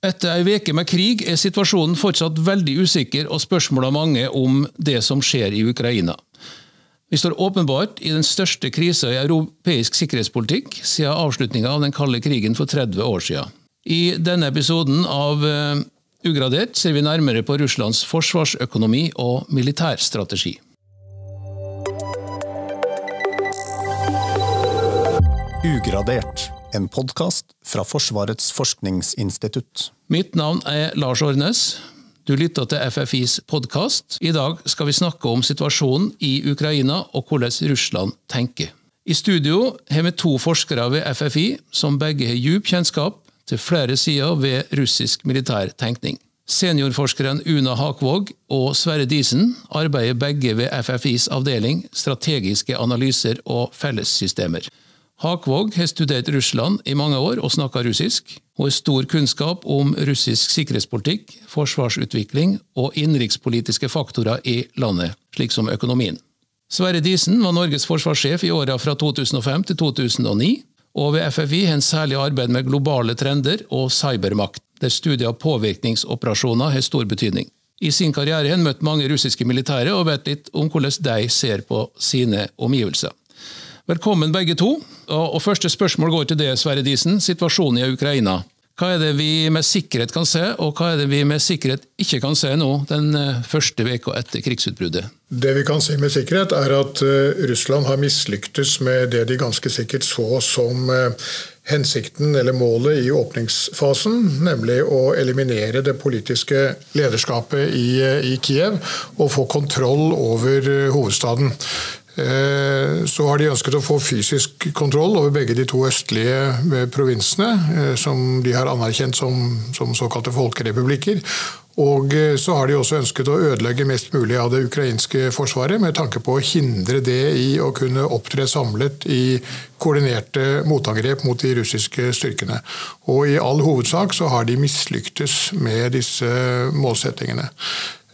Etter ei uke med krig er situasjonen fortsatt veldig usikker og spørsmåla mange om det som skjer i Ukraina. Vi står åpenbart i den største krisa i europeisk sikkerhetspolitikk siden avslutninga av den kalde krigen for 30 år siden. I denne episoden av eh, Ugradert ser vi nærmere på Russlands forsvarsøkonomi og militærstrategi. Ugradert, en podkast fra Forsvarets forskningsinstitutt. Mitt navn er Lars Ornes. Du lytter til FFIs podkast. I dag skal vi snakke om situasjonen i Ukraina og hvordan Russland tenker. I studio har vi to forskere ved FFI som begge har djup kjennskap til flere sider ved russisk militær tenkning. Seniorforskeren Una Hakvåg og Sverre Disen arbeider begge ved FFIs avdeling strategiske analyser og fellessystemer. Hakvåg har studert Russland i mange år og snakker russisk, og har stor kunnskap om russisk sikkerhetspolitikk, forsvarsutvikling og innenrikspolitiske faktorer i landet, slik som økonomien. Sverre Disen var Norges forsvarssjef i åra fra 2005 til 2009, og ved FFI har han særlig arbeid med globale trender og cybermakt, der studier av påvirkningsoperasjoner har stor betydning. I sin karriere har han møtt mange russiske militære og vet litt om hvordan de ser på sine omgivelser. Velkommen begge to. Og Første spørsmål går til det, Sverre Disen. Situasjonen i Ukraina. Hva er det vi med sikkerhet kan se, og hva er det vi med sikkerhet ikke kan se nå, den eh, første veka etter krigsutbruddet? Det vi kan si med sikkerhet, er at eh, Russland har mislyktes med det de ganske sikkert så som eh, hensikten eller målet i åpningsfasen, nemlig å eliminere det politiske lederskapet i, i Kiev og få kontroll over hovedstaden. Eh, så har de ønsket å få fysisk kontroll over begge de to østlige eh, provinsene, eh, som de har anerkjent som, som såkalte folkerepublikker. Og så har de også ønsket å ødelegge mest mulig av det ukrainske forsvaret, med tanke på å hindre det i å kunne opptre samlet i koordinerte motangrep mot de russiske styrkene. Og i all hovedsak så har de mislyktes med disse målsettingene.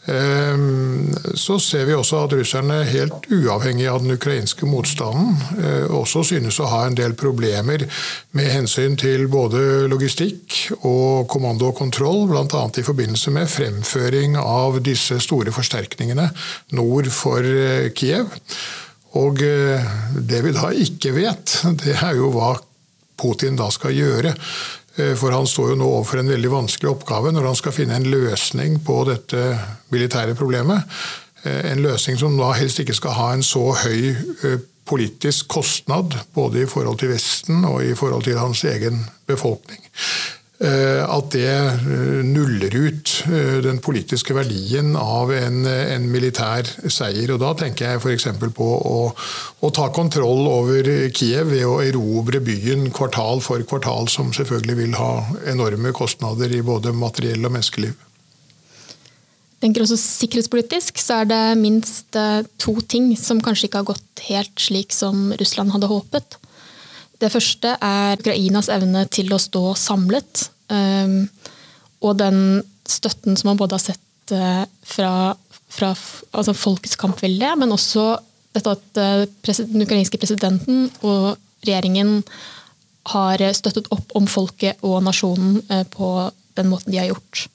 Ehm, så ser vi også at russerne, helt uavhengig av den ukrainske motstanden, eh, også synes å ha en del problemer med hensyn til både logistikk og kommando og kontroll, bl.a. i forbindelse med fremføring av disse store forsterkningene nord for eh, Kiev. Og eh, det vi da ikke vet, det er jo hva Putin da skal gjøre. Eh, for han står jo nå overfor en veldig vanskelig oppgave når han skal finne en løsning på dette militære problemet. Eh, en løsning som da helst ikke skal ha en så høy eh, politisk kostnad, både i forhold til Vesten og i forhold til hans egen befolkning. Eh, at det eh, nuller ut eh, den politiske verdien av en, en militær seier. Og Da tenker jeg f.eks. på å, å, ta kontroll over Kiev ved å erobre byen kvartal for kvartal, som selvfølgelig vil ha enorme kostnader i både materiell og menneskeliv. Jeg tenker også Sikkerhetspolitisk så er det minst to ting som kanskje ikke har gått helt slik som Russland hadde håpet. Det første er Ukrainas evne til å stå samlet. Um, og den støtten som man både har sett uh, fra, fra altså folkets kampvilje, men også dette at uh, den ukrainske presidenten og regjeringen har støttet opp om folket og nasjonen uh, på den måten de har gjort.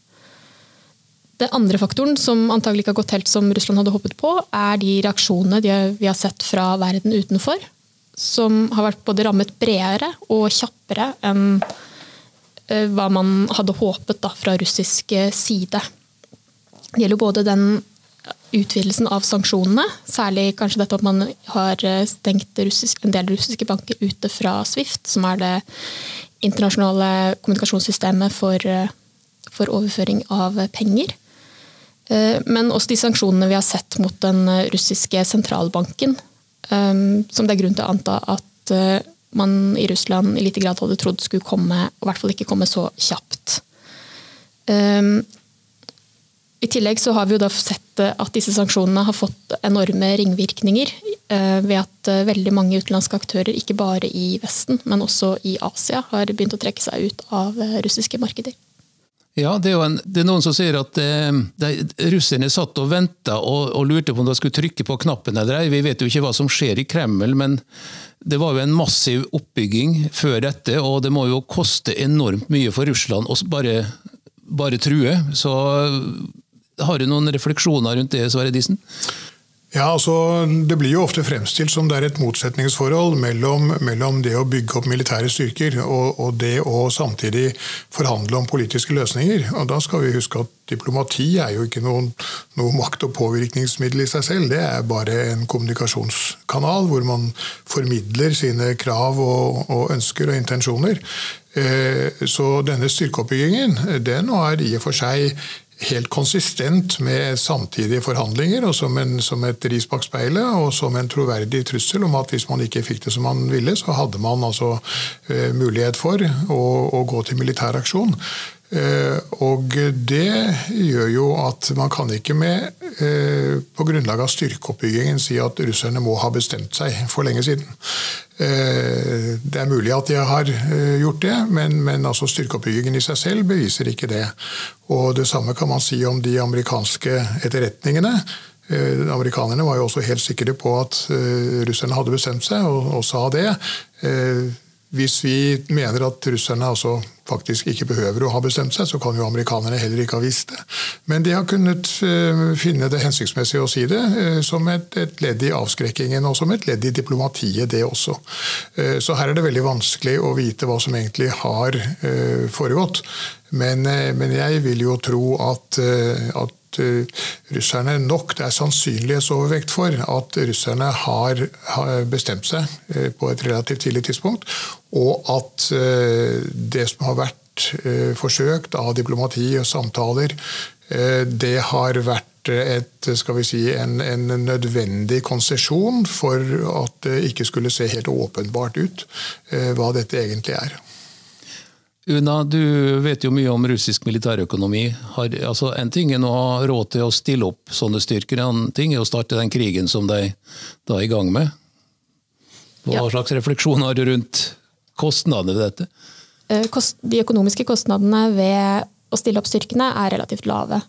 Den andre faktoren, som antagelig ikke har gått helt som Russland hadde håpet på, er de reaksjonene vi har sett fra verden utenfor som har vært både rammet bredere og kjappere enn eh, hva man hadde håpet da, fra russisk eh, side. Det gjelder både den utvidelsen av sanksjonene, særlig kanskje dette at man har eh, stengt russisk, en del russiske banker ute fra Swift, som er det internasjonale kommunikasjonssystemet for, for overføring av penger. Men også de sanksjonene vi har sett mot den russiske sentralbanken, som det er grunn til å anta at uh, man i Russland i lite grad hadde trodd skulle komme, og i hvert fall ikke komme så kjapt. Um, I tillegg så har vi jo da sett uh, at disse sanksjonene har fått enorme ringvirkninger uh, ved at veldig mange utenlandske aktører, ikke bare i Vesten, men også i Asia, har begynt å trekke seg ut av russiske markeder. Ja, det er, en, det er, noen som sier at eh, de, russerne satt og venta og, og, lurte på om de skulle trykke på knappen eller ei. Vi vet jo ikke hva som skjer i Kreml, men det var jo en massiv oppbygging før dette, og det må jo koste enormt mye for Russland å bare bare true. Så har du noen refleksjoner rundt det, Sverre Disen? Ja, altså, Det blir jo ofte fremstilt som det er et motsetningsforhold mellom, mellom det å bygge opp militære styrker og, og, det å samtidig forhandle om politiske løsninger. Og Da skal vi huske at diplomati er jo ikke noe makt- og påvirkningsmiddel i seg selv. Det er bare en kommunikasjonskanal hvor man formidler sine krav og, og ønsker og intensjoner. Eh, så denne styrkeoppbyggingen den er i og for seg helt konsistent med samtidige forhandlinger og som, en, som et ris bak speilet og som en troverdig trussel om at hvis man ikke fikk det som man ville, så hadde man altså uh, mulighet for å, å, gå til militær aksjon. Uh, og det gjør jo at man kan ikke med, uh, på grunnlag av styrkeoppbyggingen si at russerne må ha bestemt seg for lenge siden. Eh, det er mulig at de har eh, gjort det, men, men altså styrkeoppbyggingen i seg selv beviser ikke det. Og Det samme kan man si om de amerikanske etterretningene. Eh, amerikanerne var jo også helt sikre på at russerne hadde bestemt seg, og, og sa det. Hvis vi mener at russerne altså faktisk ikke behøver å ha bestemt seg, så kan jo amerikanerne heller ikke ha visst det. Men de har kunnet eh, finne det hensiktsmessig å si det eh, som et, et ledd i avskrekkingen og som et ledd i diplomatiet, det også. Eh, så her er det veldig vanskelig å vite hva som egentlig har foregått. Men, men jeg vil jo tro at, at russerne nok, det er sannsynlighetsovervekt for at russerne har, bestemt seg på et relativt tidlig tidspunkt, og at det som har vært eh, forsøkt av diplomati og samtaler, eh, det har vært et, skal vi si, en, en nødvendig konsesjon for at det ikke skulle se helt åpenbart ut eh, hva dette egentlig er. Una, du vet jo mye om russisk militærøkonomi. Har, altså, en ting er å ha råd til å stille opp sånne styrker, en annen ting er å starte den krigen som de da er i gang med. Hva ja. slags refleksjon har du rundt kostnadene ved dette? Eh, de økonomiske kostnadene ved å stille opp styrkene er relativt lave.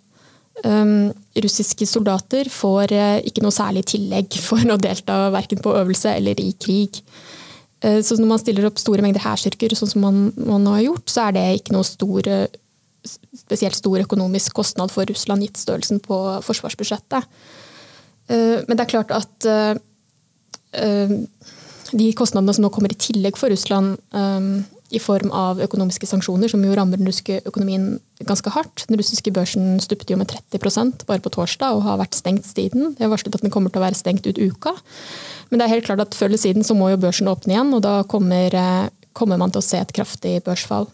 Um, russiske soldater får uh, ikke noe særlig tillegg for å delta verken på øvelse eller i krig. Uh, så når man stiller opp store mengder hærstyrker, sånn som man, man, har gjort, så er det ikke noe stor, spesielt stor økonomisk kostnad for Russland, gitt størrelsen på forsvarsbudsjettet. Uh, men det er klart at de kostnadene som nå kommer i tillegg for Russland, i form av økonomiske sanksjoner, som jo rammer den russiske økonomien ganske hardt. Den russiske børsen stupte jo med 30% bare på torsdag og har vært stengt siden. De har varslet at den kommer til å være stengt ut uka. Men det er helt klart at før eller siden så må jo børsen åpne igjen, og da kommer, eh, kommer man til å se et kraftig børsfall.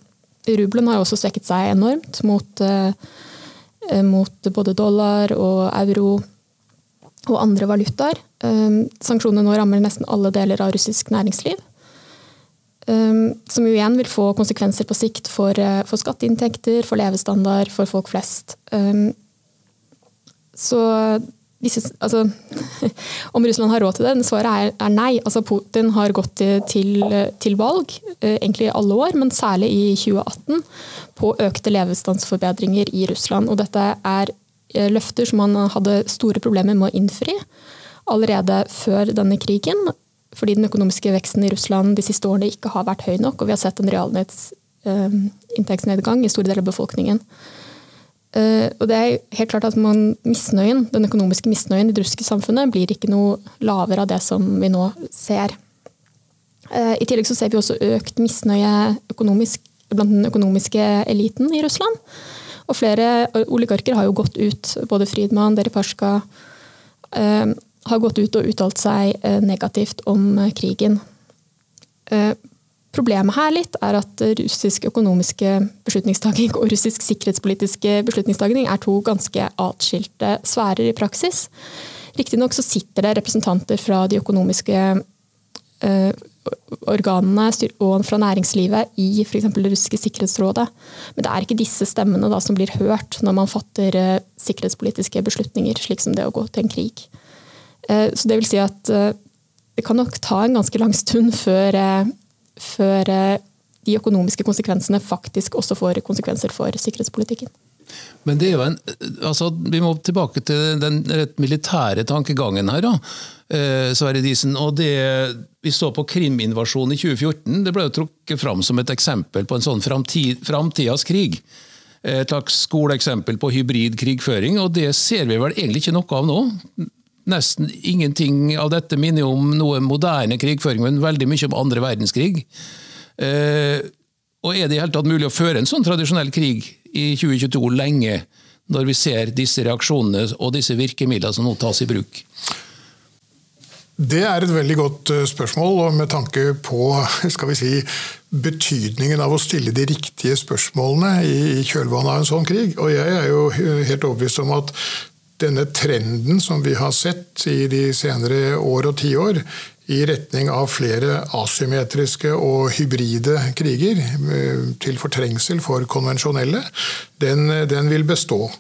Rubelen har også svekket seg enormt mot, eh, mot både dollar og euro og andre valutaer. Eh, sanksjonene nå rammer nesten alle deler av russisk næringsliv. Som jo igjen vil få konsekvenser på sikt for, for skatteinntekter, for levestandard, for folk flest. Så disse, altså, om Russland har råd til det? Svaret er, er nei. Altså, Putin har gått til, til, valg, uh, egentlig i alle år, men særlig i 2018, på økte levestandsforbedringer i Russland. Og dette er uh, løfter som han hadde store problemer med å innfri allerede før denne krigen fordi den økonomiske veksten i Russland de siste årene ikke har vært høy nok, og vi har sett en realinntektsnedgang i store deler av befolkningen. Uh, og det er helt klart at man, misnøyen, Den økonomiske misnøyen i det russiske samfunnet blir ikke noe lavere av det som vi nå ser. Uh, I tillegg så ser vi også økt misnøye økonomisk, blant den økonomiske eliten i Russland. Og flere oligarker har jo gått ut, både Friedmann, Deripaska, uh, har gått ut og uttalt seg negativt om krigen. Eh, problemet her litt er at russisk økonomiske beslutningstaking og russisk sikkerhetspolitiske beslutningstaking er to ganske atskilte sfærer i praksis. Riktignok så sitter det representanter fra de økonomiske organene og fra næringslivet i f.eks. det russiske sikkerhetsrådet. Men det er ikke disse stemmene da, som blir hørt når man fatter sikkerhetspolitiske beslutninger, slik som det å gå til en krig. Eh, så det vil si at eh, det kan nok ta en ganske lang stund før, eh, før de økonomiske konsekvensene faktisk også får konsekvenser for sikkerhetspolitikken. Men det er jo en, altså, Vi må tilbake til den rett militære tankegangen her. da, Sverre Disen. og det, Vi så på Krim-invasjonen i 2014. Det ble jo trukket fram som et eksempel på en sånn framtid, framtidas krig. Et slags skoleeksempel på hybrid krigføring, og det ser vi vel egentlig ikke noe av nå. Nesten ingenting av dette minner om noe moderne krigføring, men veldig mye om andre verdenskrig. Eh, og Er det i hele tatt mulig å føre en sånn tradisjonell krig i 2022 lenge, når vi ser disse reaksjonene og disse virkemidlene som nå tas i bruk? Det er et veldig godt eh, spørsmål, og med tanke på skal vi si, betydningen av å stille de riktige spørsmålene i kjølvannet av en sånn krig. Og jeg er jo helt overbevist om at denne trenden som vi har sett i de senere år og tiår, i retning av flere asymmetriske og hybride kriger, eh, til fortrengsel for konvensjonelle, den, den vil bestå.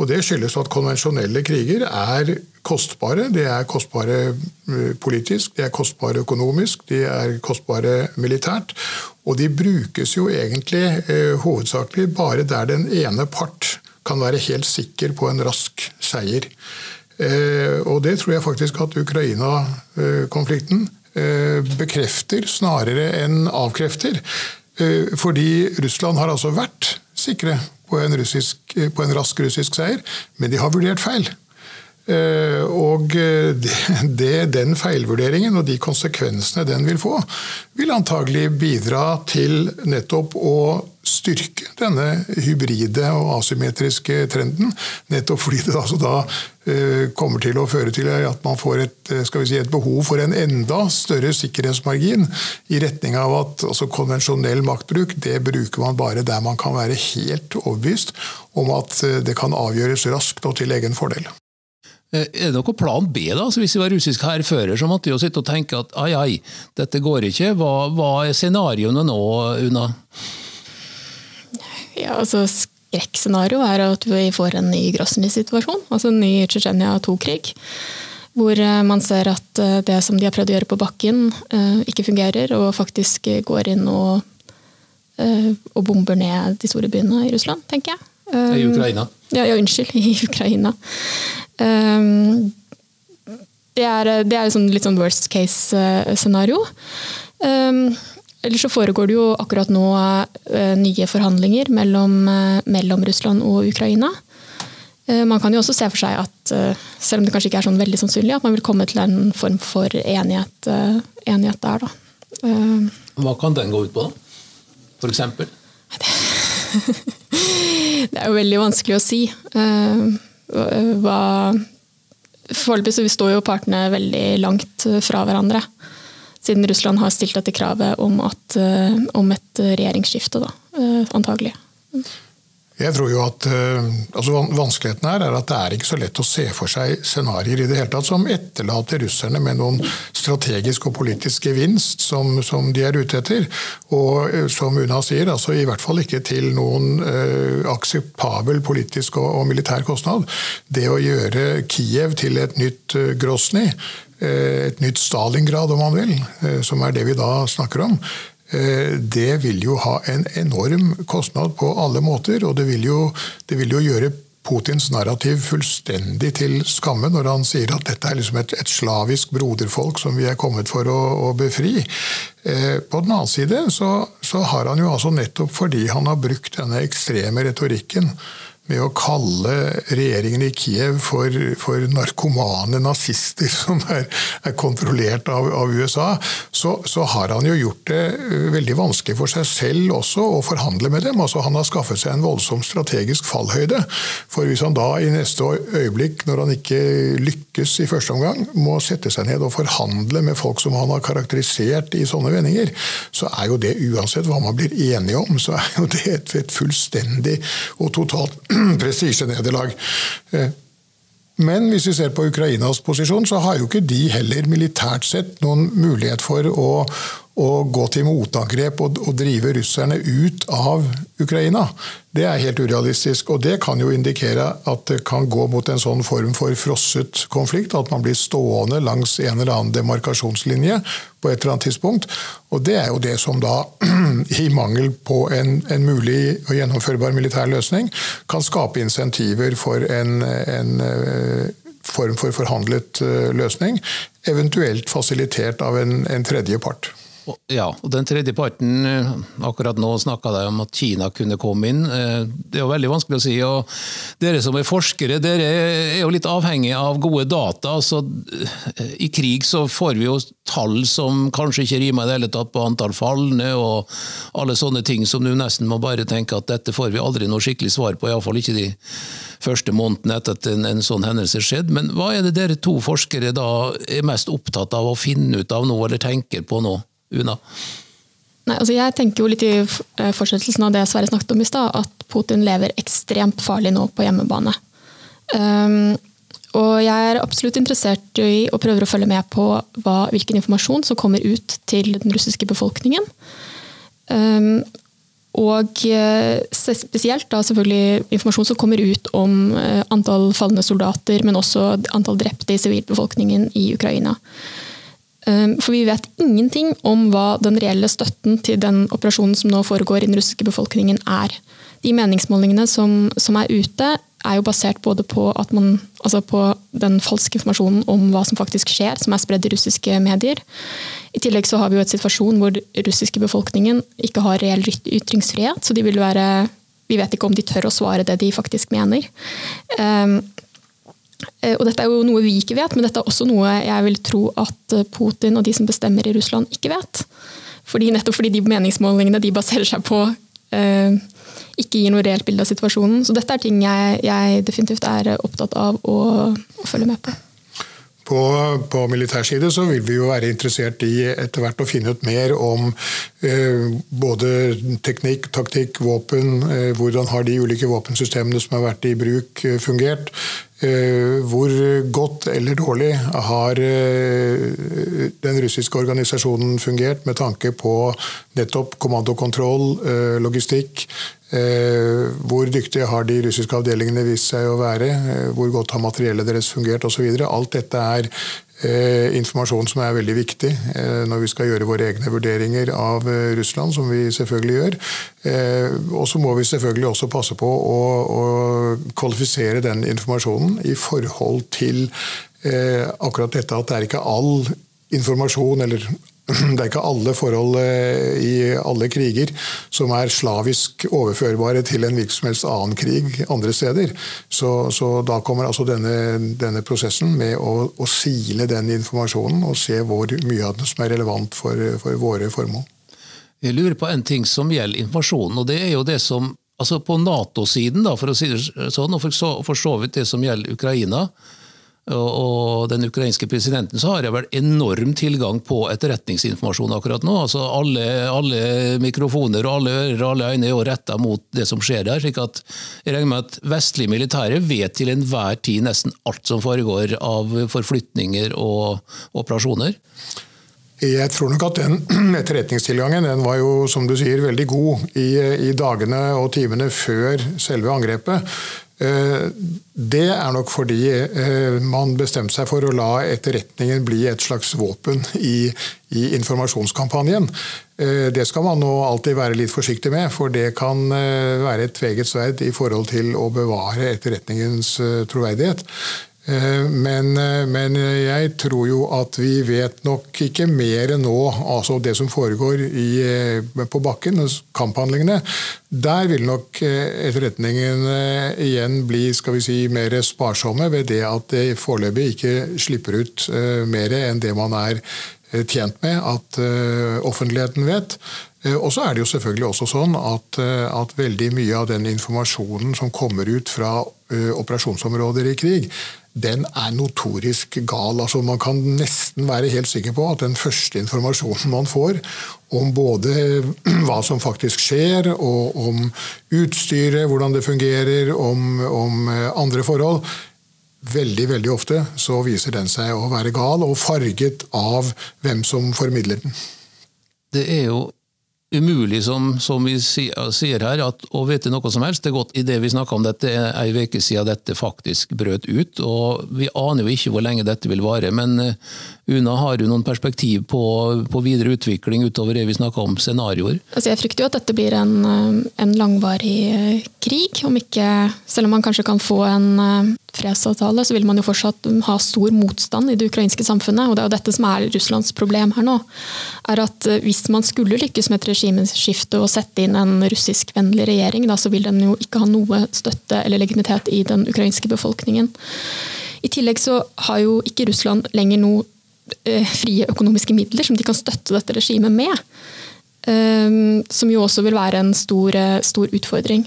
Og Det skyldes at konvensjonelle kriger er kostbare. De er kostbare eh, politisk, de er kostbare økonomisk, de er kostbare militært. Og de brukes jo egentlig eh, hovedsakelig bare der den ene part kan være helt sikker på en rask seier. Eh, og det tror jeg faktisk at Ukraina-konflikten eh, bekrefter snarere enn avkrefter. Eh, fordi Russland har altså vært sikre på en, russisk, på en rask russisk seier, men de har vurdert feil. Og det, den feilvurderingen og de konsekvensene den vil få, vil antagelig bidra til nettopp å styrke denne hybride og asymmetriske trenden. Nettopp fordi det altså da eh, kommer til å føre til at man får et, eh, si, et, behov for en enda større sikkerhetsmargin i retning av at altså, konvensjonell maktbruk det bruker man bare der man kan være helt overbevist om at eh, det kan avgjøres raskt og til egen fordel. Er det noe plan B, da? Så hvis vi var russisk hærfører, så måtte vi jo sitte og tenke at ai, ai, dette går ikke. Hva, hva er scenarioene nå, Una? Ja, altså Skrekkscenario er at vi får en ny Grosny-situasjon, altså en ny Tsjetsjenia 2-krig. Hvor eh, man ser at eh, det som de har prøvd å gjøre på bakken, eh, ikke fungerer, og faktisk går inn og, og bomber ned de store byene i Russland, tenker jeg. I Ukraina? Ja, ja unnskyld, i Ukraina. Det er, det er liksom litt sånn worst case-scenario. Ellers så foregår det jo akkurat nå eh, nye forhandlinger mellom, eh, mellom, Russland og Ukraina. Eh, man kan jo også se for seg at, selv om det kanskje ikke er sånn veldig sannsynlig, at man vil komme til en form for enighet, enighet der. Da. Hva kan den gå ut på, da? For eksempel? Det er jo veldig vanskelig å si. Hva Foreløpig så står jo partene veldig langt fra hverandre siden Russland har stilt dette kravet om, at, eh, om et regjeringsskifte, da, eh, antagelig. Jeg tror jo at eh, altså Vanskeligheten her er at det er ikke så lett å se for seg scenarioer i det hele tatt som etterlater russerne med noen strategisk og politisk gevinst som, som de er ute etter. Og som Una sier, altså i hvert fall ikke til noen uh, akseptabel politisk og, og, militær kostnad. Det å gjøre Kiev til et nytt uh, Grosny Eh, et nytt Stalingrad, om man vil, eh, som er det vi da snakker om, eh, det vil jo ha en enorm kostnad på alle måter. Og det vil jo, det vil jo gjøre Putins narrativ fullstendig til skamme når han sier at dette er liksom et, et slavisk broderfolk som vi er kommet for å, å befri. Eh, på den annen side så, så, har han jo altså nettopp fordi han har brukt denne ekstreme retorikken med å kalle regjeringen i Kiev for, for narkomane nazister som er, er kontrollert av, av USA, så, så, har han jo gjort det eh, veldig vanskelig for seg selv også å forhandle med dem. Altså, han har skaffet seg en voldsom strategisk fallhøyde. For hvis han da i neste øyeblikk, når han ikke lykkes i første omgang, må sette seg ned og forhandle med folk som han har karakterisert i sånne vendinger, så er jo det uansett hva man blir enige om, så er jo det et, et fullstendig og totalt prestisjenederlag. Eh, men hvis vi ser på Ukrainas posisjon, så har jo ikke de heller militært sett noen mulighet for å, å gå til motangrep og, og, drive russerne ut av Ukraina. Det er helt urealistisk. Og det kan jo indikere at det kan gå mot en sånn form for frosset konflikt. At man blir stående langs en eller annen demarkasjonslinje på et eller annet tidspunkt. Og det er jo det som da, i mangel på en, en mulig og gjennomførbar militær løsning, kan skape insentiver for en, en eh, form for forhandlet eh, løsning, eventuelt fasilitert av en, en tredje part. Ja, og den tredje parten, eh, akkurat nå snakka de om at Kina kunne komme inn. Eh, det er jo veldig vanskelig å si. og Dere som er forskere, dere er jo litt avhengig av gode data. altså I krig så får vi jo tall som kanskje ikke rimer i det hele tatt på antall falne og alle sånne ting som du nesten må bare tenke at dette får vi aldri noe skikkelig svar på, iallfall ikke de første månedene etter at en, en sånn hendelse skjedde. Men hva er det dere to forskere da er mest opptatt av å finne ut av nå, eller tenker på nå? Una? Nei, altså jeg tenker jo litt i eh, fortsettelsen av det Sverre snakket om i stad, at Putin lever ekstremt farlig nå på hjemmebane. Um, og jeg er absolutt interessert i og prøver å følge med på hva, hvilken informasjon som kommer ut til den russiske befolkningen. Um, og eh, spesielt da selvfølgelig informasjon som kommer ut om uh, antall falne soldater, men også antall drepte i sivilbefolkningen i Ukraina. Ehm, for vi vet ingenting om hva den reelle støtten til den operasjonen som nå foregår i den russiske befolkningen er. De meningsmålingene som, som er ute, er jo basert både på, man, altså på, den falske informasjonen om hva som faktisk skjer, som er spredd i russiske medier. I tillegg så har vi jo et situasjon hvor russiske befolkningen ikke har reell ytringsfrihet. Så være Vi vet ikke om de tør å svare det de faktisk mener. Eh, og dette er jo noe vi ikke vet, men dette er også noe jeg vil tro at eh, Putin og de som bestemmer i Russland, ikke vet. Fordi, nettopp fordi de meningsmålingene de baserer seg på, eh, ikke gir noe reelt bilde av situasjonen. Så dette er ting jeg, jeg definitivt er opptatt av å, å følge med på. På, på militær side så vil vi jo være interessert i etter hvert å finne ut mer om eh, både teknikk, taktikk, våpen. Eh, hvordan har de ulike våpensystemene som har vært i bruk, eh, fungert? Eh, hvor godt eller dårlig har eh, den russiske organisasjonen fungert med tanke på nettopp kommandokontroll, eh, logistikk, hvor dyktige har de russiske avdelingene vist seg å være? Eh, hvor godt har materiellet deres fungert osv. Alt dette er eh, informasjon som er veldig viktig når vi skal gjøre våre egne vurderinger av Russland, som vi selvfølgelig gjør. Og så må vi selvfølgelig også passe på å, å kvalifisere den informasjonen i forhold til akkurat dette at det er ikke all informasjon eller det er ikke alle forhold eh, i alle kriger som er slavisk overførbare til en hvilken som helst annen krig andre steder. Så, så da kommer altså denne, denne prosessen med å, å, sile den informasjonen og se hvor mye av den som er relevant for, for våre formål. Jeg lurer på en ting som gjelder informasjonen, og det er jo det som altså På Nato-siden, for å si det sånn, og for så vidt det som gjelder Ukraina, og den ukrainske presidenten, så har jeg vel enorm tilgang på etterretningsinformasjon akkurat nå. Altså alle, alle mikrofoner og alle ører og alle øyne er jo retta mot det som skjer der. slik at jeg regner med at vestlige militære vet til enhver tid nesten alt som foregår av forflytninger og operasjoner. Jeg tror nok at den etterretningstilgangen den var jo, som du sier, veldig god i, i dagene og timene før selve angrepet. Eh, det er nok fordi eh, man bestemte seg for å la etterretningen bli et slags våpen i, i informasjonskampanjen. Eh, det skal man nå alltid være litt forsiktig med, for det kan være et tveget sverd i forhold til å bevare etterretningens troverdighet. Eh, men, eh, men, jeg tror jo at vi vet nok ikke mer nå, altså det som foregår i, eh, på bakken, kamphandlingene. Der vil nok etterretningen igjen bli skal vi si, mer sparsomme ved det at det foreløpig ikke slipper ut mer enn det man er tjent med at offentligheten vet. Og så er det jo selvfølgelig også sånn at, at veldig mye av den informasjonen som kommer ut fra operasjonsområder i krig, den er notorisk gal. Altså, man kan nesten være helt sikker på at den første informasjonen man får om både hva som faktisk skjer, og om utstyret, hvordan det fungerer, om, om eh, andre forhold Veldig veldig ofte så viser den seg å være gal og farget av hvem som formidler den. Det er jo umulig, som, som vi sier her, at, å vite noe som helst. Det er godt i det vi snakka om dette er ei uke siden dette faktisk brøt ut. og Vi aner jo ikke hvor lenge dette vil vare. Men uh, Una, har du noen perspektiv på, på, videre utvikling utover det vi snakka om, scenarioer? Altså jeg frykter jo at dette blir en, eh, en langvarig eh, krig, om ikke, selv om man kanskje kan få en fredsavtale, så vil man jo fortsatt ha stor motstand i det ukrainske samfunnet. og Det er jo dette som er Russlands problem her nå. er at eh, Hvis man skulle lykkes med et regimeskifte og sette inn en russiskvennlig regjering, da, så vil den jo ikke ha noe støtte eller legitimitet i den ukrainske befolkningen. I tillegg så har jo ikke Russland lenger noe eh, frie økonomiske midler som de kan støtte dette regimet med. Um, som jo også vil være en stor, eh, stor utfordring.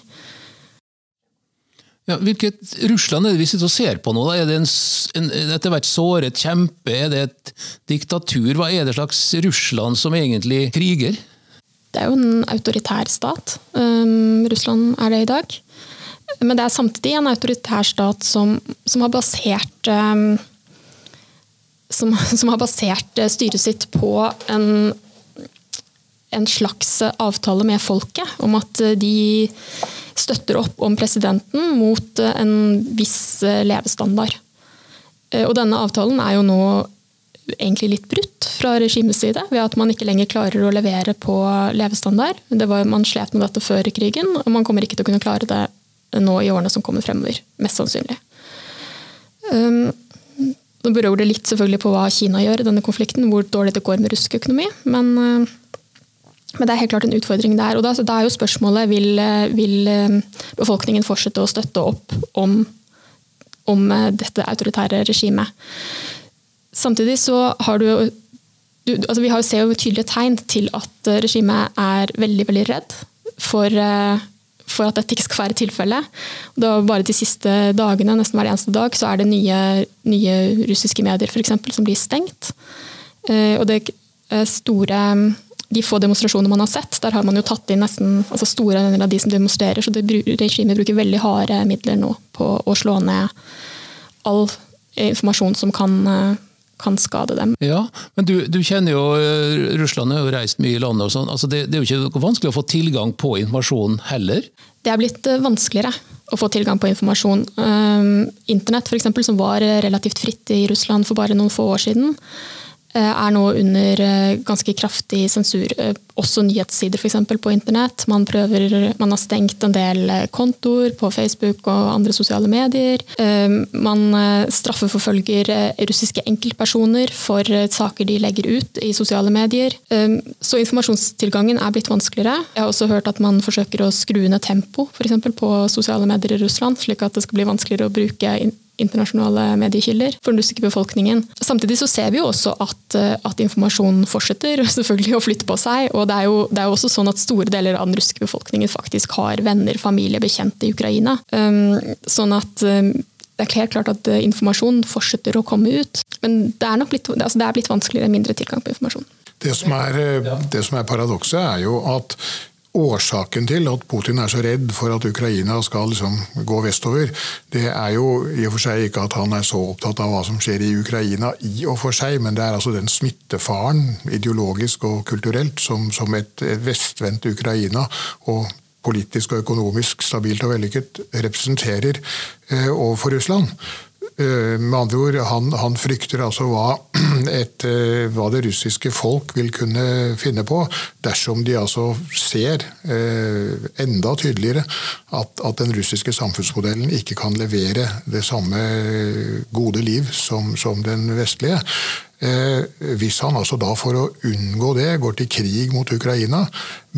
Ja, hvilket Russland er det vi sitter og ser på nå? Da? Er det en, en etter hvert såret kjempe? Er det et diktatur? Hva er det slags Russland som egentlig kriger? Det er jo en autoritær stat. Um, Russland er det i dag. Men det er samtidig en autoritær stat som, som har basert um, som, som, har basert eh, styret sitt på en, en slags avtale med folket om at de støtter opp om presidenten mot eh, en viss eh, levestandard. Eh, og denne avtalen er jo nå egentlig litt brutt fra regimets side, ved at man ikke lenger klarer å levere på levestandard. Var, man slet med dette før krigen, og man kommer ikke til å kunne klare det nå i årene som kommer fremover. Mest sannsynlig. Um, nå beror det litt selvfølgelig på hva Kina gjør i denne konflikten, hvor dårlig det går med russisk økonomi. Men men det er helt klart en utfordring der. og Da, da er jo spørsmålet vil, vil eh, befolkningen fortsette å støtte opp om, om eh, dette autoritære regimet. Samtidig så har du, du altså Vi har, ser jo tydelige tegn til at regimet er veldig veldig redd for, eh, for at dette ikke skal være tilfellet. Bare de siste dagene, nesten hver eneste dag, så er det nye, nye russiske medier for eksempel, som blir stengt. Og det store de få demonstrasjonene man har sett, der har man jo tatt inn nesten altså store deler av de som demonstrerer. Så det, regimet bruker veldig harde midler nå på å slå ned all informasjon som kan, kan skade dem. Ja, men du, du, kjenner jo eh, Russland har jo reist mye i landet. og sånn. Altså det, det, er jo ikke vanskelig å få tilgang på informasjon heller? Det er blitt eh, vanskeligere å få tilgang på informasjon. Um, Internett, eksempel, som var relativt fritt i Russland for bare noen få år siden, Eh, er nå under eh, ganske kraftig sensur. Eh, også nyhetssider f.eks. på internett. Man, prøver, man har stengt en del kontoer på Facebook og andre sosiale medier. Man straffeforfølger russiske enkeltpersoner for saker de legger ut i sosiale medier. Så informasjonstilgangen er blitt vanskeligere. Jeg har også hørt at man forsøker å skru ned tempo for på sosiale medier i Russland, slik at det skal bli vanskeligere å bruke internasjonale mediekilder for den russiske befolkningen. Samtidig så ser vi jo også at, eh, at informasjonen fortsetter selvfølgelig å flytte på seg. og det er, jo, det er, jo, også sånn at Store deler av den russiske befolkningen faktisk har venner, familie, bekjente i Ukraina. Um, sånn at um, det er helt klart at informasjonen informasjon fortsetter å komme ut. Men det er nok blitt, altså det er blitt vanskeligere, mindre tilgang på informasjon. Det som er, eh, det som er paradokset, er jo at Årsaken til at Putin er så redd for at Ukraina skal liksom gå vestover, det er jo i og for seg ikke at han er så opptatt av hva som skjer i Ukraina i og for seg, men det er altså den smittefaren, ideologisk og kulturelt, som, som et, et vestvendt Ukraina og politisk og økonomisk stabilt og vellykket representerer eh, overfor Russland. Eh, med andre ord, han, han frykter altså hva, et, eh, hva, det russiske folk vil kunne finne på dersom de altså ser eh, enda tydeligere at, at, den russiske samfunnsmodellen ikke kan levere det samme gode liv som, som den vestlige. Eh, hvis han altså da for å unngå det går til krig mot Ukraina,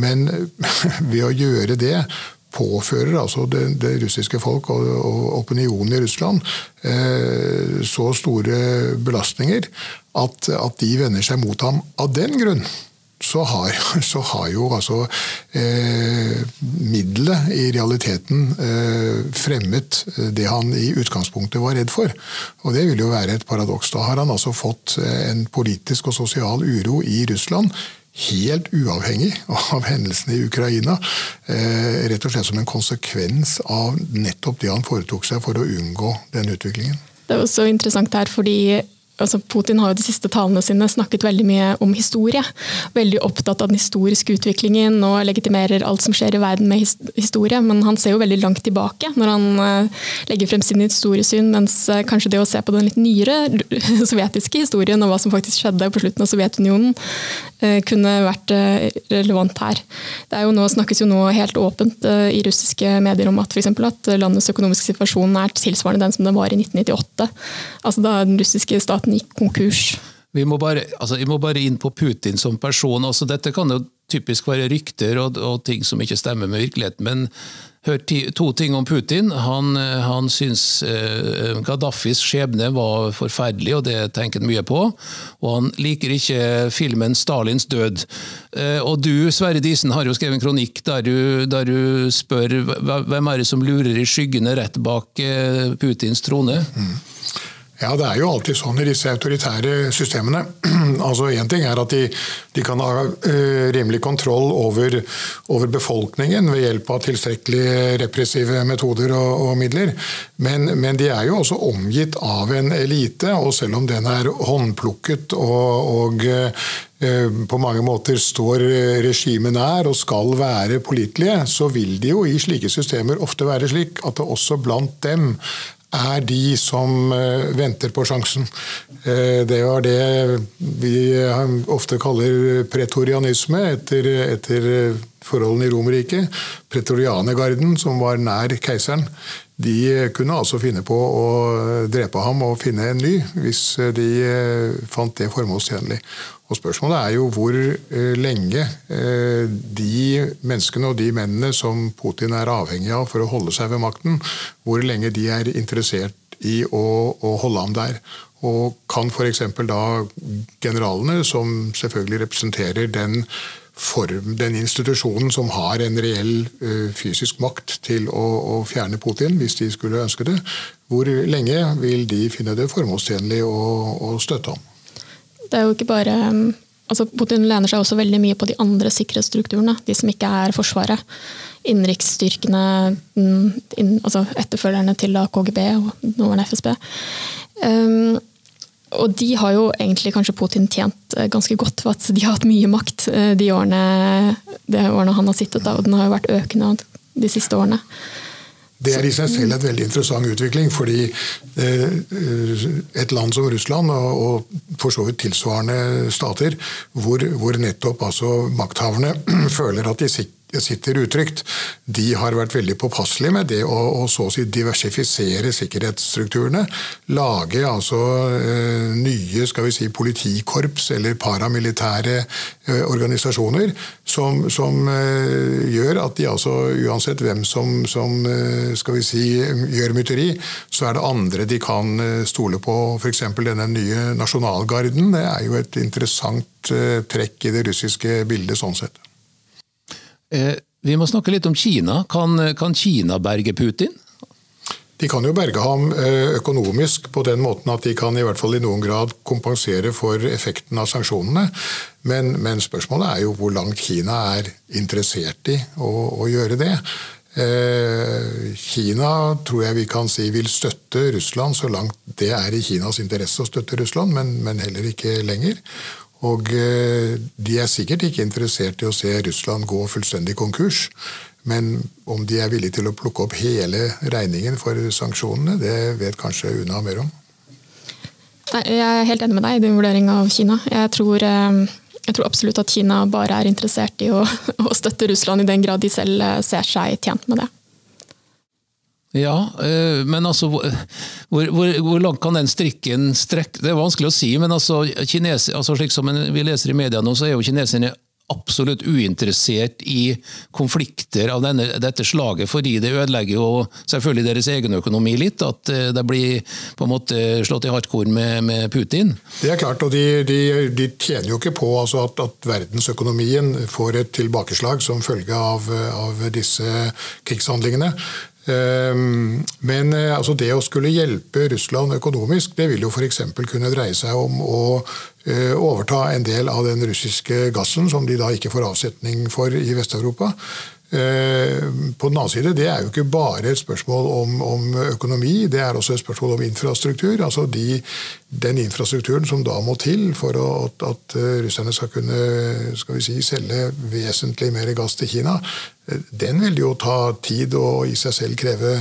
men ved å gjøre det påfører altså det, det russiske folk og, og, opinionen i Russland eh, så store belastninger at, at, de vender seg mot ham av den grunn. Så har, så har jo altså eh, middelet i realiteten eh, fremmet det han i utgangspunktet var redd for. Og det vil jo være et paradoks. Da har han altså fått en politisk og sosial uro i Russland helt uavhengig av hendelsene i Ukraina. Eh, rett og slett som en konsekvens av nettopp det han foretok seg for å unngå den utviklingen. Det er også interessant her, fordi altså Putin har jo de siste talene sine snakket veldig mye om historie. Veldig opptatt av den historiske utviklingen og legitimerer alt som skjer i verden med historie. Men han ser jo veldig langt tilbake når han uh, legger frem sin historiesyn, mens uh, kanskje det å se på den litt nyere sovjetiske historien og hva som faktisk skjedde på slutten av Sovjetunionen, uh, kunne vært relevant her. Det er jo nå, snakkes jo nå helt åpent i russiske medier om at, for eksempel, at landets økonomiske situasjon er tilsvarende den som den var i 1998. Altså da den russiske staten staten gikk konkurs. Vi må, bare, altså, vi må bare inn på Putin som person. Altså, dette kan jo typisk være rykter og, og, ting som ikke stemmer med virkeligheten. Men hør to ting om Putin. Han, han syns eh, Gaddafis skjebne var forferdelig, og det tenker han mye på. Og han liker ikke filmen 'Stalins død'. Eh, og du, Sverre Disen, har jo skrevet en kronikk der du, der du spør hvem er det som lurer i skyggene rett bak eh, Putins trone? Mm. Ja, det er jo alltid sånn i disse autoritære systemene. altså Én ting er at de, de kan ha uh, rimelig kontroll over, over, befolkningen ved hjelp av tilstrekkelig repressive metoder og, og midler, men, men, de er jo også omgitt av en elite, og selv om den er håndplukket og, og uh, på mange måter står regimet nær og skal være pålitelige, så vil de jo i slike systemer ofte være slik at det også blant dem er de som eh, venter på sjansen. Eh, det var det vi ofte kaller pretorianisme etter, etter forholdene i Romerriket. Pretorianergarden, som var nær keiseren, de kunne altså finne på å drepe ham og finne en ny, hvis de eh, fant det formålstjenlig. Og Spørsmålet er jo hvor eh, lenge eh, de menneskene og de mennene som Putin er avhengig av for å holde seg ved makten, hvor lenge de er interessert i å, å holde ham der. Og kan f.eks. da generalene, som selvfølgelig representerer den form, den institusjonen som har en reell uh, fysisk makt til å, å, fjerne Putin, hvis de skulle ønske det, hvor lenge vil de finne det formålstjenlig å, å støtte ham? Det er jo ikke bare um, altså Putin lener seg også veldig mye på de andre sikkerhetsstrukturene, de som ikke er Forsvaret. Innenriksstyrkene, inn, altså etterfølgerne til KGB og nåværende FSB. Um, og de har jo egentlig kanskje Putin tjent eh, ganske godt for at de har hatt mye makt eh, de årene, de årene han har sittet, da, og den har jo vært økende de siste årene. Det er i seg selv et veldig interessant utvikling, fordi eh, et land som Russland, og for så vidt tilsvarende stater, hvor, hvor nettopp altså makthaverne føler at de sitter utrygt, de har vært veldig påpasselige med det å, å så å si diversifisere sikkerhetsstrukturene. Lage altså eh, nye skal vi si, politikorps eller paramilitære eh, organisasjoner som, som eh, gjør at de altså, uansett hvem som, som eh, skal vi si, gjør mytteri, så er det andre de kan eh, stole på. F.eks. denne nye nasjonalgarden. Det er jo et interessant eh, trekk i det russiske bildet sånn sett. Eh, vi må snakke litt om Kina. Kan, kan Kina berge Putin? De kan jo berge ham eh, økonomisk på den måten at de kan i hvert fall i noen grad kompensere for effekten av sanksjonene. Men, men spørsmålet er jo hvor langt Kina er interessert i å, å gjøre det. Eh, Kina tror jeg vi kan si vil støtte Russland så langt det er i Kinas interesse å støtte Russland, men, men heller ikke lenger. Og eh, de er sikkert ikke interessert i å se Russland gå fullstendig konkurs. Men om de er villige til å plukke opp hele regningen for sanksjonene, det vet kanskje Una mer om. Jeg er helt enig med deg i din vurdering av Kina. Jeg tror, eh, jeg tror, absolutt at Kina bare er interessert i å, å støtte Russland i den grad de selv eh, ser seg tjent med det. Ja, eh, men altså hvor, hvor, hvor, langt kan den strikken strekke Det er vanskelig å si, men altså, kines, altså slik som vi leser i media nå, så er jo kineserne absolutt uinteressert i konflikter av denne, dette slaget, fordi det ødelegger jo selvfølgelig deres egen økonomi litt. At de det blir på en måte slått i hardcore med, med, Putin. Det er klart, og de, de, de tjener jo ikke på altså at, at, verdensøkonomien får et tilbakeslag som følge av, av disse krigshandlingene. Ehm, men eh, altså det å skulle hjelpe Russland økonomisk, det vil jo f.eks. kunne dreie seg om å eh, overta en del av den russiske gassen som de da ikke får avsetning for i Vest-Europa. På den annen side, det er jo ikke bare et spørsmål om, om økonomi, det er også et spørsmål om infrastruktur. altså de, Den infrastrukturen som da må til for at, at, russerne skal kunne skal vi si, selge vesentlig mer gass til Kina, den vil jo ta tid og i seg selv kreve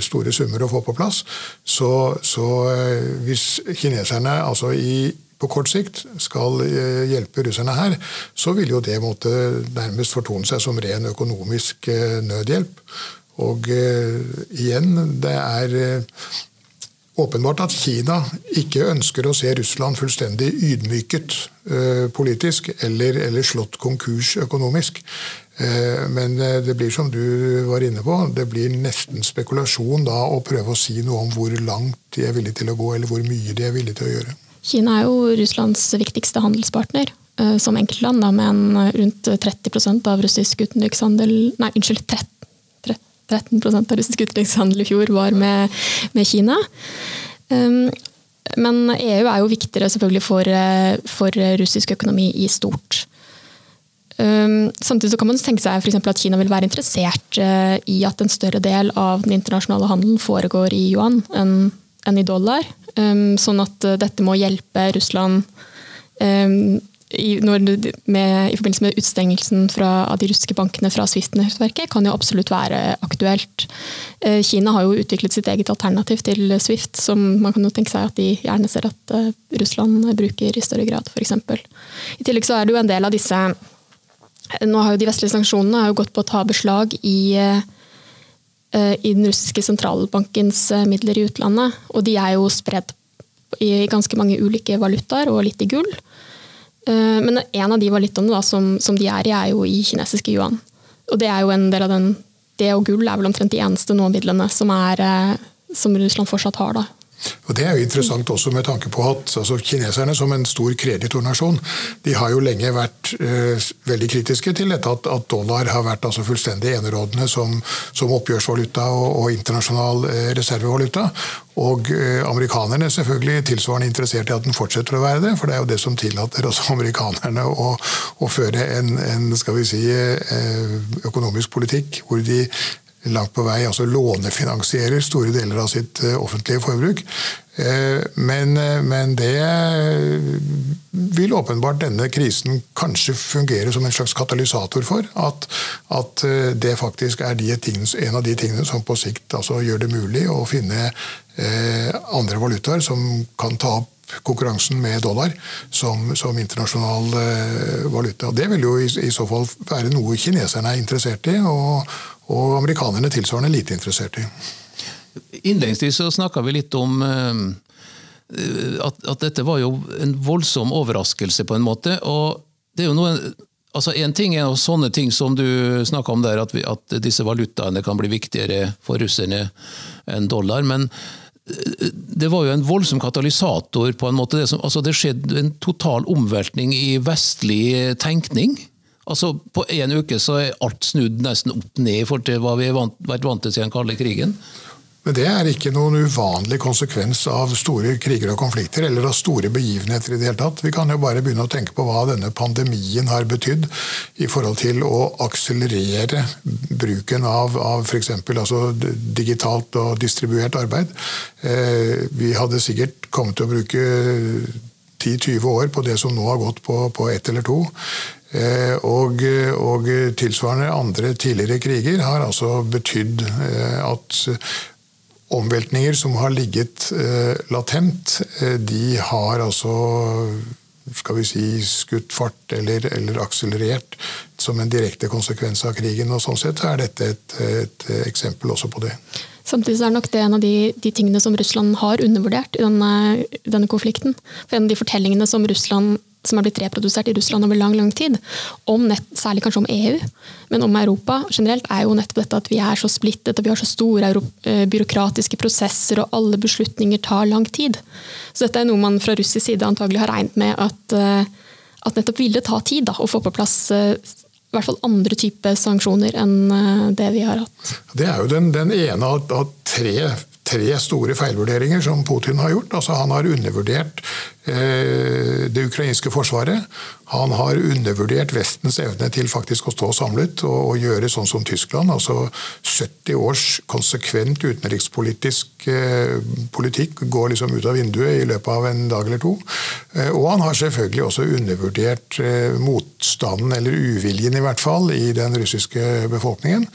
store summer å få på plass. Så, så hvis kineserne altså i på kort sikt skal eh, hjelpe russerne her, så vil jo det måtte nærmest fortone seg som ren økonomisk eh, nødhjelp. Og uh, igjen, det er åpenbart at Kina ikke ønsker å se Russland fullstendig ydmyket eh, politisk eller, eller, slått konkurs økonomisk. Men det blir som du var inne på, det blir nesten spekulasjon da å prøve å si noe om hvor langt de er villige til å gå, eller hvor mye de er villige til å gjøre. Kina er jo Russlands viktigste handelspartner eh, som enkeltland, med en eh, rundt 30% av russisk utenrikshandel Nei, unnskyld, 13, 13% av russisk utenrikshandel i fjor var med, med Kina. Um, men EU er jo viktigere selvfølgelig for, eh, for russisk økonomi i stort. Um, samtidig kan man tenke seg for at Kina vil være interessert i at en større del av den internasjonale handelen foregår i yuan enn, enn i dollar. Um, sånn at uh, dette må hjelpe Russland um, i, med, i, forbindelse med utstengelsen fra, av de russiske bankene fra Swift-nettverket, kan jo absolutt være aktuelt. Uh, Kina har jo utviklet sitt eget alternativ til Swift, som man kan jo tenke seg at de gjerne ser at uh, Russland bruker i større grad, f.eks. I tillegg så er det jo en del av disse Nå har jo de vestlige sanksjonene gått på å ta beslag i Eh, i den russiske sentralbankens eh, midler i utlandet. Og de er jo spredd i ganske mange ulike valutaer og litt i gull. Eh, men en av de valutaene da, som, som, de er i, er jo i kinesiske yuan. Og det er jo en del av den Det og gull er vel omtrent de eneste nå-midlene som, som Russland fortsatt har. da. Og Det er jo interessant også med tanke på at altså, kineserne som en stor kreditornasjon de har jo lenge vært eh, veldig kritiske til dette at, at dollar har vært altså, fullstendig enerådende som, som oppgjørsvaluta og, og internasjonal eh, reservevaluta. Og eh, amerikanerne selvfølgelig tilsvarende interessert i at den fortsetter å være det. For det er jo det som tillater også amerikanerne å, å føre en, en skal vi si, eh, økonomisk politikk hvor de langt på vei altså lånefinansierer store deler av sitt eh, offentlige forbruk. Eh, men, eh, men, det vil åpenbart denne krisen kanskje fungere som en slags katalysator for. At, at det faktisk er tingene, en av de tingene som på sikt altså gjør det mulig å finne andre valutaer som kan ta opp konkurransen med dollar som, som internasjonal valuta. Det vil jo i, i, så fall være noe kineserne er interessert i. og og amerikanerne tilsvarende lite interessert i. Innledningsvis så snakka vi litt om eh, at, at, dette var jo en voldsom overraskelse, på en måte. og det er jo noe altså En ting er sånne ting som du snakka om der, at, vi, at, disse valutaene kan bli viktigere for russerne enn dollar. Men eh, det var jo en voldsom katalysator. på en måte. Det, som, altså det skjedde en total omveltning i vestlig tenkning. Altså, På én uke så er alt snudd nesten opp ned i forhold til hva vi har vært vant til siden den kalde krigen. Men det er ikke noen uvanlig konsekvens av store kriger og konflikter, eller av store begivenheter i det hele tatt. Vi kan jo bare begynne å tenke på hva denne pandemien har betydd i forhold til å akselerere bruken av, av f.eks. Altså digitalt og distribuert arbeid. Eh, vi hadde sikkert kommet til å bruke 10-20 år på det som nå har gått på, på ett eller to. Eh, og, og, tilsvarende andre tidligere kriger har altså betydd eh, at omveltninger som har ligget eh, latent, de har altså skal vi si, skutt fart eller, eller, akselerert som en direkte konsekvens av krigen. og Sånn sett er dette et, et eksempel også på det. Samtidig er det nok det en av de, de, tingene som Russland har undervurdert i denne, denne konflikten. For En av de fortellingene som Russland som er blitt reprodusert i Russland over lang lang tid, nett, særlig kanskje om EU, men om Europa generelt, er jo nettopp dette at vi er så splittet og vi har så store eh, byråkratiske prosesser og alle beslutninger tar lang tid. Så dette er noe man fra russisk side antagelig har regnet med at, eh, at nettopp ville ta tid da, å få på plass eh, i hvert fall andre typer sanksjoner enn det vi har hatt. Det er jo den, den ene av, av tre tre store feilvurderinger som Putin har gjort. Altså, han har undervurdert eh, det ukrainske forsvaret. Han har undervurdert Vestens evne til faktisk å stå samlet og, og gjøre sånn som Tyskland. altså 70 års konsekvent utenrikspolitisk eh, politikk går liksom ut av vinduet i løpet av en dag eller to. Eh, og han har selvfølgelig også undervurdert eh, motstanden, eller uviljen i hvert fall, i den russiske befolkningen.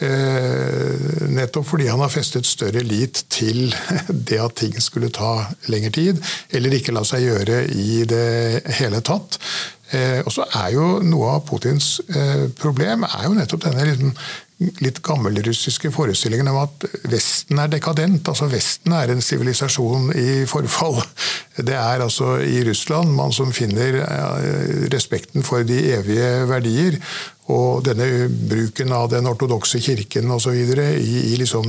Eh, nettopp fordi han har festet større lit til det at ting skulle ta lengre tid, eller ikke la seg gjøre i det hele tatt. Eh, og så er jo Noe av Putins eh, problem er jo nettopp denne liksom, litt gammelrussiske forestillingen om at Vesten er dekadent. altså Vesten er en sivilisasjon i forfall. Det er altså i Russland man som finner respekten for de evige verdier. Og denne bruken av den ortodokse kirken osv. I, i liksom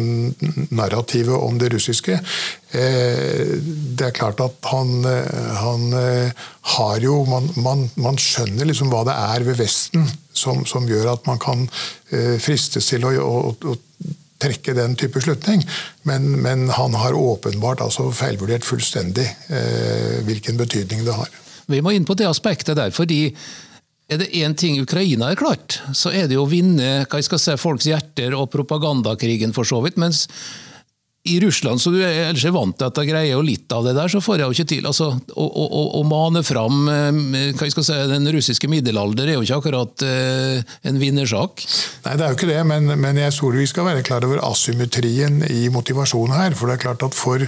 narrativet om det russiske eh, Det er klart at han, han eh, har jo man, man, man, skjønner liksom hva det er ved Vesten som, som gjør at man kan eh, fristes til å, å, å trekke den type slutning. Men, men han har åpenbart altså feilvurdert fullstendig eh, hvilken betydning det har. Vi må inn på det aspektet der, fordi er det én ting Ukraina har klart, så er det jo å vinne hva jeg skal si, folks hjerter og propagandakrigen, for så vidt. mens i Russland, så du er ellers er vant til at jeg greier jo litt av det der, så får jeg jo ikke til. Altså, å, å, å, mane fram eh, hva jeg skal si, den russiske middelalder er jo ikke akkurat eh, en vinnersak. Nei, det er jo ikke det, men, men jeg tror vi skal være klar over asymmetrien i motivasjonen her. For det er klart at for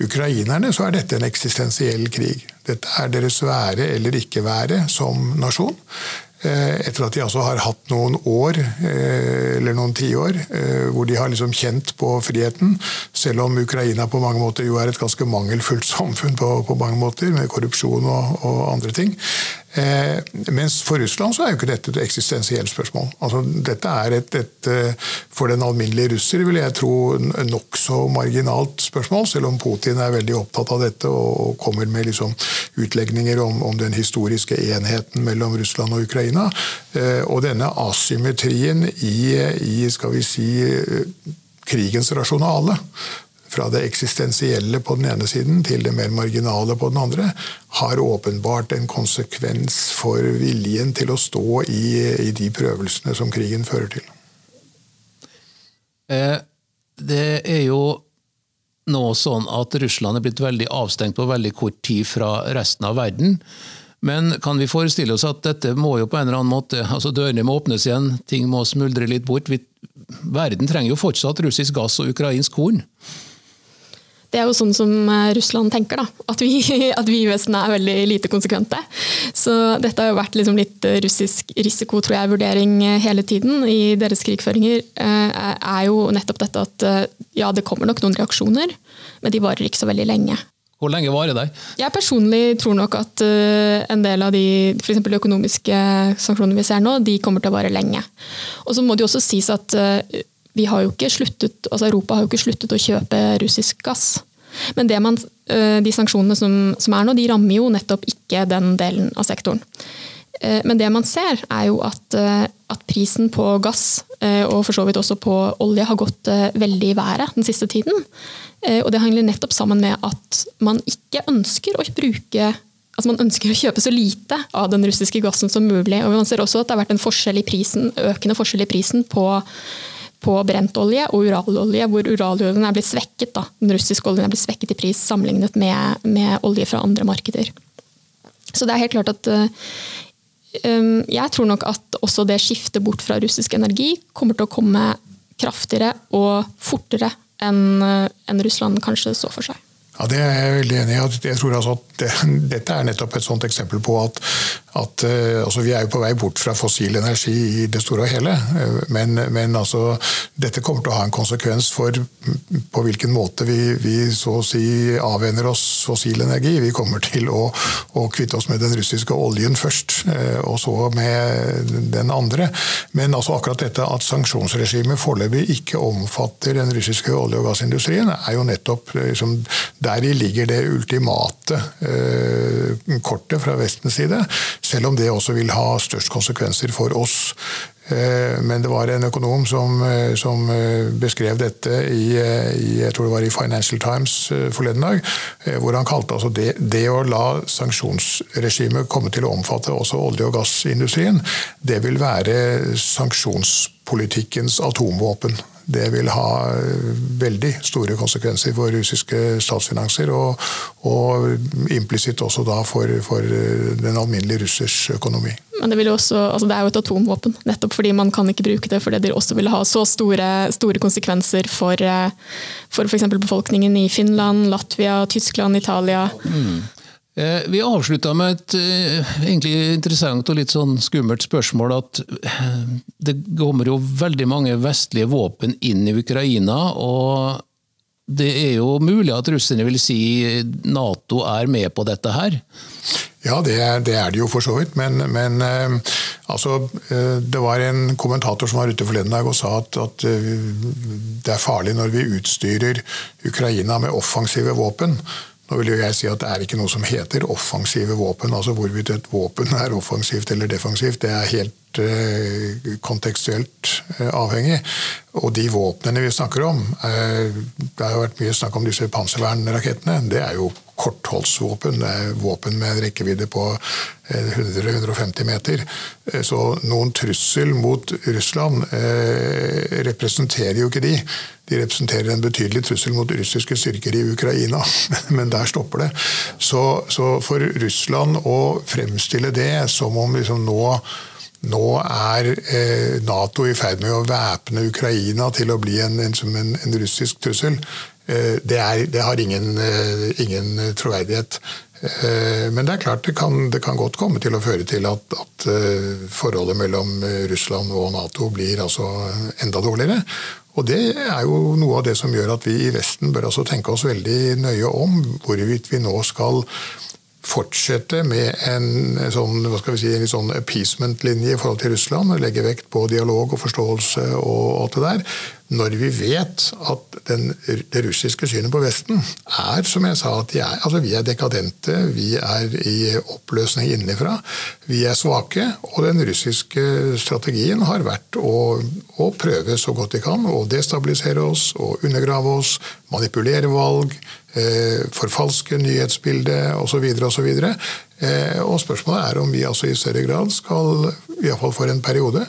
ukrainerne så er dette en eksistensiell krig. Dette er deres være eller ikke være som nasjon. Eh, etter at de altså har hatt noen år, eh, eller noen tiår, eh, hvor de har liksom kjent på friheten. Selv om Ukraina på mange måter jo er et ganske mangelfullt samfunn på, på mange måter, med korrupsjon og, og andre ting. Eh, mens for Russland så er jo ikke dette et eksistensielt spørsmål. Altså, dette er et, et, eh, for den alminnelige russer vil jeg tro nokså marginalt spørsmål, selv om Putin er veldig opptatt av dette og kommer med liksom utlegninger om, om, den historiske enheten mellom Russland og Ukraina. Eh, og denne asymmetrien i, i skal vi si, krigens rasjonale fra det eksistensielle på den ene siden til det mer marginale på den andre, har åpenbart en konsekvens for viljen til å stå i, i de prøvelsene som krigen fører til. Eh, det er jo nå sånn at Russland er blitt veldig avstengt på veldig kort tid fra resten av verden. Men kan vi forestille oss at dette må jo på en eller annen måte, altså dørene må åpnes igjen, ting må smuldre litt bort. Verden trenger jo fortsatt russisk gass og ukrainsk korn. Det er jo sånn som eh, Russland tenker, da. At vi, at vi i Vesten er veldig lite konsekvente. Så dette har jo vært liksom litt eh, russisk risiko, tror jeg, vurdering eh, hele tiden i deres krigføringer. Er jo nettopp dette at ja, det kommer nok noen reaksjoner, men de varer ikke så veldig lenge. Hvor lenge varer de? Jeg personlig tror nok at en del av de, for de økonomiske sanksjonene vi ser nå, de kommer til å vare lenge. Og så må det jo også sies at vi har jo ikke sluttet, altså Europa har jo ikke sluttet å kjøpe russisk gass. Men man, eh, de sanksjonene som, som, er nå, de rammer jo nettopp ikke den delen av sektoren. Eh, men det man ser, er jo at, eh, at prisen på gass, og for så vidt også på olje, har gått veldig i været den siste tiden. Og det henger nettopp sammen med at man ikke ønsker å bruke altså Man ønsker å kjøpe så lite av den russiske gassen som mulig. og Man ser også at det har vært en forskjell prisen, økende forskjell i prisen på på brentolje og uralolje, hvor uraloljen er blitt svekket. Da. Den russiske oljen er blitt svekket i pris sammenlignet med, med olje fra andre markeder. Så det er helt klart at um, Jeg tror nok at også det skiftet bort fra russisk energi kommer til å komme kraftigere og fortere enn en Russland kanskje så for seg. Ja, Det er jeg veldig enig i. Jeg tror altså at det, Dette er nettopp et sånt eksempel på at, at uh, altså vi er jo på vei bort fra fossil energi i det store og hele. Uh, men, men altså, dette kommer til å ha en konsekvens for på hvilken måte vi, vi så å si avvenner oss fossil energi. Vi kommer til å, å kvitte oss med den russiske oljen først, uh, og så med den andre. Men altså akkurat dette at sanksjonsregimet foreløpig ikke omfatter den russiske olje- og gassindustrien, er jo nettopp liksom, Deri ligger det ultimate eh, kortet fra Vestens side, selv om det også vil ha størst konsekvenser for oss. Men det var en økonom som, som beskrev dette i, i, jeg tror det var i Financial Times forleden dag, hvor han kalte altså det, det å la sanksjonsregimet komme til å omfatte også olje- og gassindustrien, det vil være sanksjonspolitikkens atomvåpen. Det vil ha veldig store konsekvenser for russiske statsfinanser, og, og implisitt også da for, for, den alminnelige russers økonomi. Men det, også, altså det, er jo et atomvåpen, nettopp fordi man kan ikke bruke det fordi det også vil ha så store, store konsekvenser for, for f.eks. befolkningen i Finland, Latvia, Tyskland, Italia. Mm. Eh, vi avslutta med et eh, egentlig interessant og litt sånn skummelt spørsmål. At eh, det kommer jo veldig mange vestlige våpen inn i Ukraina. og det er jo mulig at russerne vil si Nato er med på dette her? Ja, det det, er det jo for så vidt. Men, men altså, det var en kommentator som var ute forleden dag og sa at, at, det er farlig når vi utstyrer Ukraina med offensive våpen. Nå vil jo jeg si at Det er ikke noe som heter offensive våpen. altså Hvorvidt et våpen er offensivt eller defensivt, det er helt eh, kontekstuelt eh, avhengig. Og de våpnene vi snakker om eh, Det har jo vært mye snakk om disse panservernrakettene. Det er jo kortholdsvåpen. Det er våpen med en rekkevidde på 100-150 meter. Så noen trussel mot Russland eh, representerer jo ikke de. De representerer en betydelig trussel mot russiske styrker i Ukraina, men der stopper det. Så, så for Russland å fremstille det som om liksom nå nå er eh, Nato i ferd med å væpne Ukraina til å bli en, en, en, en russisk trussel. Eh, det, er, det, har ingen, eh, ingen troverdighet. Eh, men det er klart det kan, det kan, godt komme til å føre til at, at, forholdet mellom Russland og Nato blir altså enda dårligere. Og Det er jo noe av det som gjør at vi i Vesten bør altså tenke oss veldig nøye om hvorvidt vi nå skal fortsette med en sånn, hva skal vi si, en sånn appeasement-linje i forhold til Russland, og legge vekt på dialog og forståelse og alt det der, når vi vet at den, det russiske synet på Vesten er, som jeg sa, at er, altså vi er dekadente, vi er i oppløsning innenfra, vi er svake, og den russiske strategien har vært å, å prøve så godt de kan å destabilisere oss og undergrave oss, manipulere valg, eh, forfalske nyhetsbildet osv. osv. Eh, og spørsmålet er om vi altså i større grad skal, iallfall for en periode,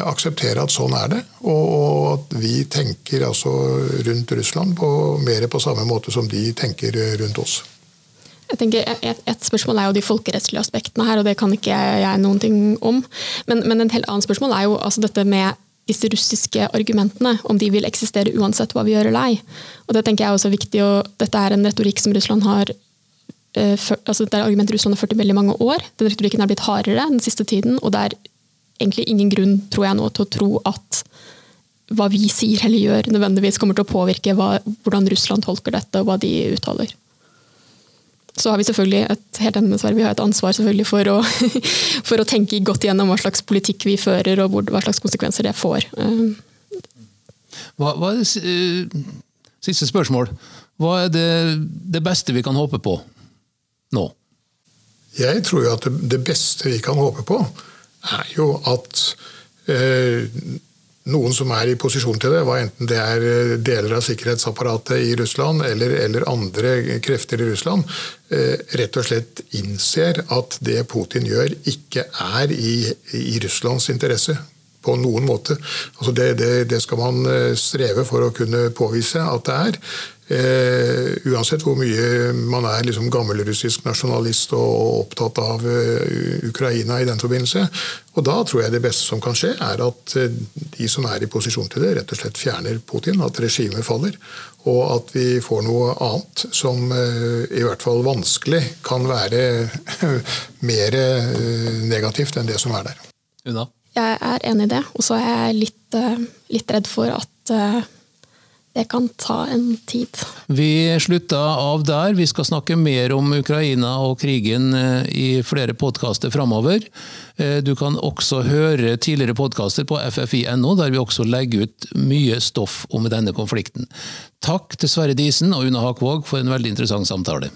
akseptere at sånn er det, og at vi tenker altså rundt Russland på, mer på samme måte som de tenker rundt oss. Jeg tenker, et, et, spørsmål er jo de folkerettslige aspektene her, og det kan ikke jeg, noen ting om. Men, men en helt annet spørsmål er jo altså dette med disse russiske argumentene, om de vil eksistere uansett hva vi gjør eller ei. Og det tenker jeg er også viktig, og Dette er en retorikk som Russland har for, altså det er argument Russland har ført i veldig mange år. Den retorikken er blitt hardere den siste tiden, og det er egentlig ingen grunn tror jeg nå, til å tro at hva vi sier eller gjør, nødvendigvis kommer til å påvirke hva, hvordan Russland tolker dette, og hva de uttaler. Så har vi selvfølgelig et, helt ennåsvar, vi har et ansvar selvfølgelig for å, for å tenke godt igjennom hva slags politikk vi fører og hva slags konsekvenser det får. Hva, hva er det, eh, siste spørsmål. Hva er det, det, beste vi kan håpe på nå? Jeg tror jo at det, det beste vi kan håpe på, er jo at eh, noen som er i posisjon til det, hva enten det er eh, deler av sikkerhetsapparatet i Russland eller, eller andre krefter i Russland, eh, rett og slett innser at det Putin gjør, ikke er i, i Russlands interesse på noen måte. Altså det, det, det, skal man eh, streve for å kunne påvise at det er. Eh, uansett hvor mye man er liksom gammelrussisk nasjonalist og opptatt av uh, Ukraina i den forbindelse. Og Da tror jeg det beste som kan skje, er at uh, de som er i posisjon til det, rett og slett fjerner Putin. At regimet faller. Og at vi får noe annet som i hvert fall vanskelig kan være mer negativt enn det som er der. Una? Jeg er enig i det. Og så er jeg litt, litt redd for at det kan ta en tid. Vi slutta av der. Vi skal snakke mer om Ukraina og krigen eh, i flere podkaster framover. Eh, du kan også høre tidligere podkaster på ffi.no, der vi også legger ut mye stoff om denne konflikten. Takk til Sverre Disen og Una Hakvåg for en veldig interessant samtale.